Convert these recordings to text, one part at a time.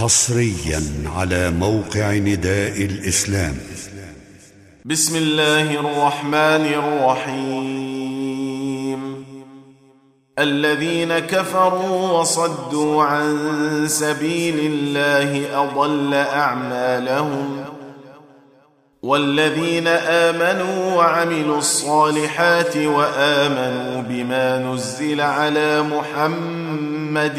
حصريا على موقع نداء الإسلام. بسم الله الرحمن الرحيم. الذين كفروا وصدوا عن سبيل الله أضل أعمالهم. والذين آمنوا وعملوا الصالحات وآمنوا بما نزل على محمد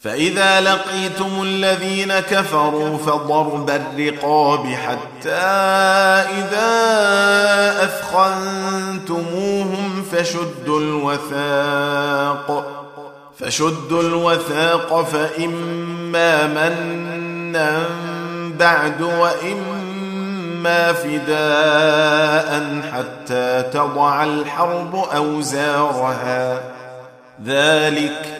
فإذا لقيتم الذين كفروا فضرب الرقاب حتى إذا أثخنتموهم فشدوا الوثاق فشدوا الوثاق فإما منا بعد وإما فداء حتى تضع الحرب أوزارها. ذلك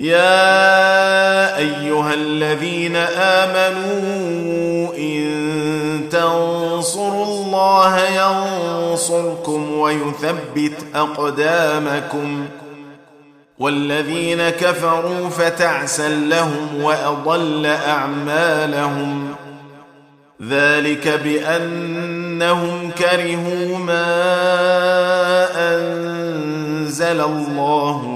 يا أيها الذين آمنوا إن تنصروا الله ينصركم ويثبت أقدامكم والذين كفروا فتعسا لهم وأضل أعمالهم ذلك بأنهم كرهوا ما أنزل الله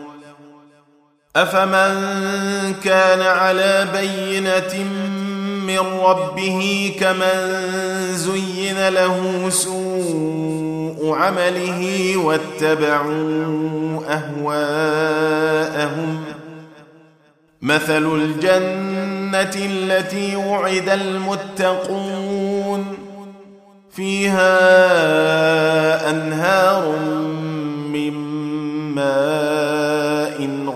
أفمن كان على بينة من ربه كمن زين له سوء عمله واتبعوا أهواءهم. مثل الجنة التي وعد المتقون. فيها أنهار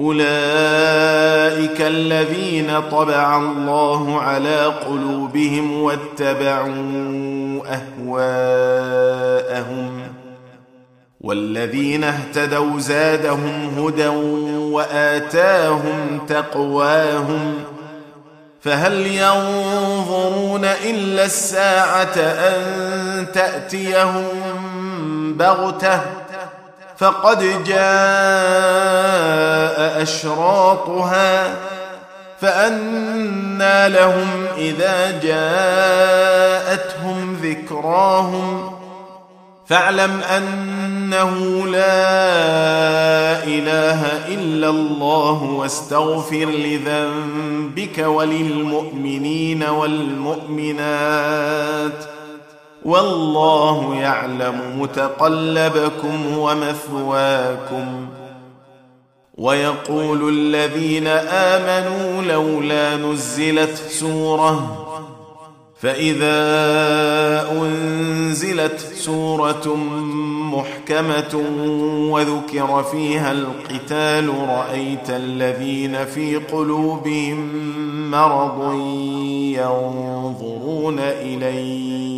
أولئك الذين طبع الله على قلوبهم واتبعوا أهواءهم والذين اهتدوا زادهم هدى وآتاهم تقواهم فهل ينظرون إلا الساعة أن تأتيهم بغتة فقد جاء أشراطها فأنى لهم إذا جاءتهم ذكراهم فاعلم أنه لا إله إلا الله واستغفر لذنبك وللمؤمنين والمؤمنات والله يعلم متقلبكم ومثواكم. ويقول الذين آمنوا لولا نزلت سورة فإذا أنزلت سورة محكمة وذكر فيها القتال رأيت الذين في قلوبهم مرض ينظرون اليك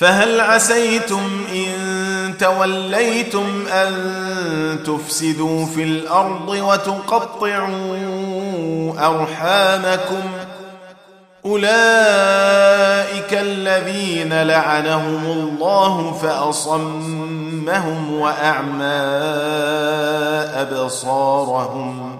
فهل عسيتم إن توليتم أن تفسدوا في الأرض وتقطعوا أرحامكم؟ أولئك الذين لعنهم الله فأصمهم وأعمى أبصارهم.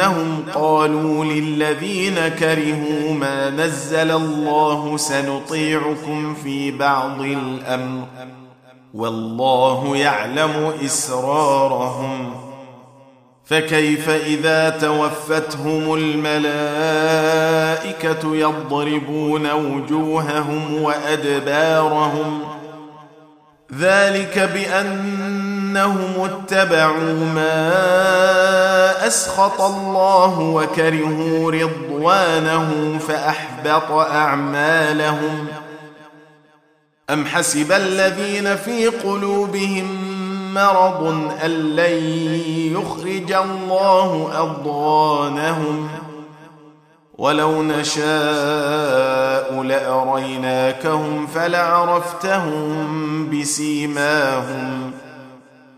بانهم قالوا للذين كرهوا ما نزل الله سنطيعكم في بعض الأمر والله يعلم إسرارهم فكيف إذا توفتهم الملائكة يضربون وجوههم وأدبارهم ذلك بانهم اتبعوا ما أسخط الله وكرهوا رضوانه فأحبط أعمالهم. أم حسب الذين في قلوبهم مرض أن لن يخرج الله أضغانهم؟ ولو نشاء لأريناكهم فلعرفتهم بسيماهم.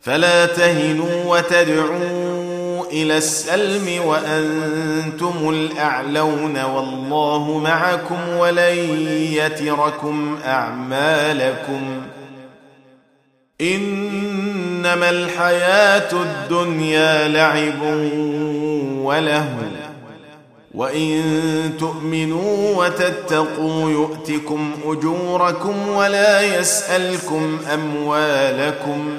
فلا تهنوا وتدعوا إلى السلم وأنتم الأعلون والله معكم ولن يتركم أعمالكم. إنما الحياة الدنيا لعب وله وإن تؤمنوا وتتقوا يؤتكم أجوركم ولا يسألكم أموالكم.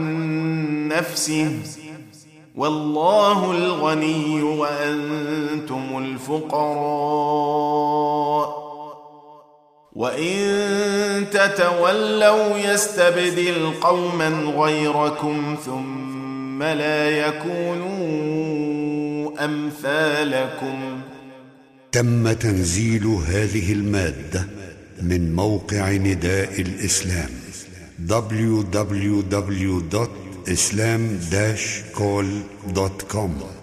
نفسه والله الغني وأنتم الفقراء. وإن تتولوا يستبدل قوما غيركم ثم لا يكونوا أمثالكم. تم تنزيل هذه المادة من موقع نداء الإسلام islam-call.com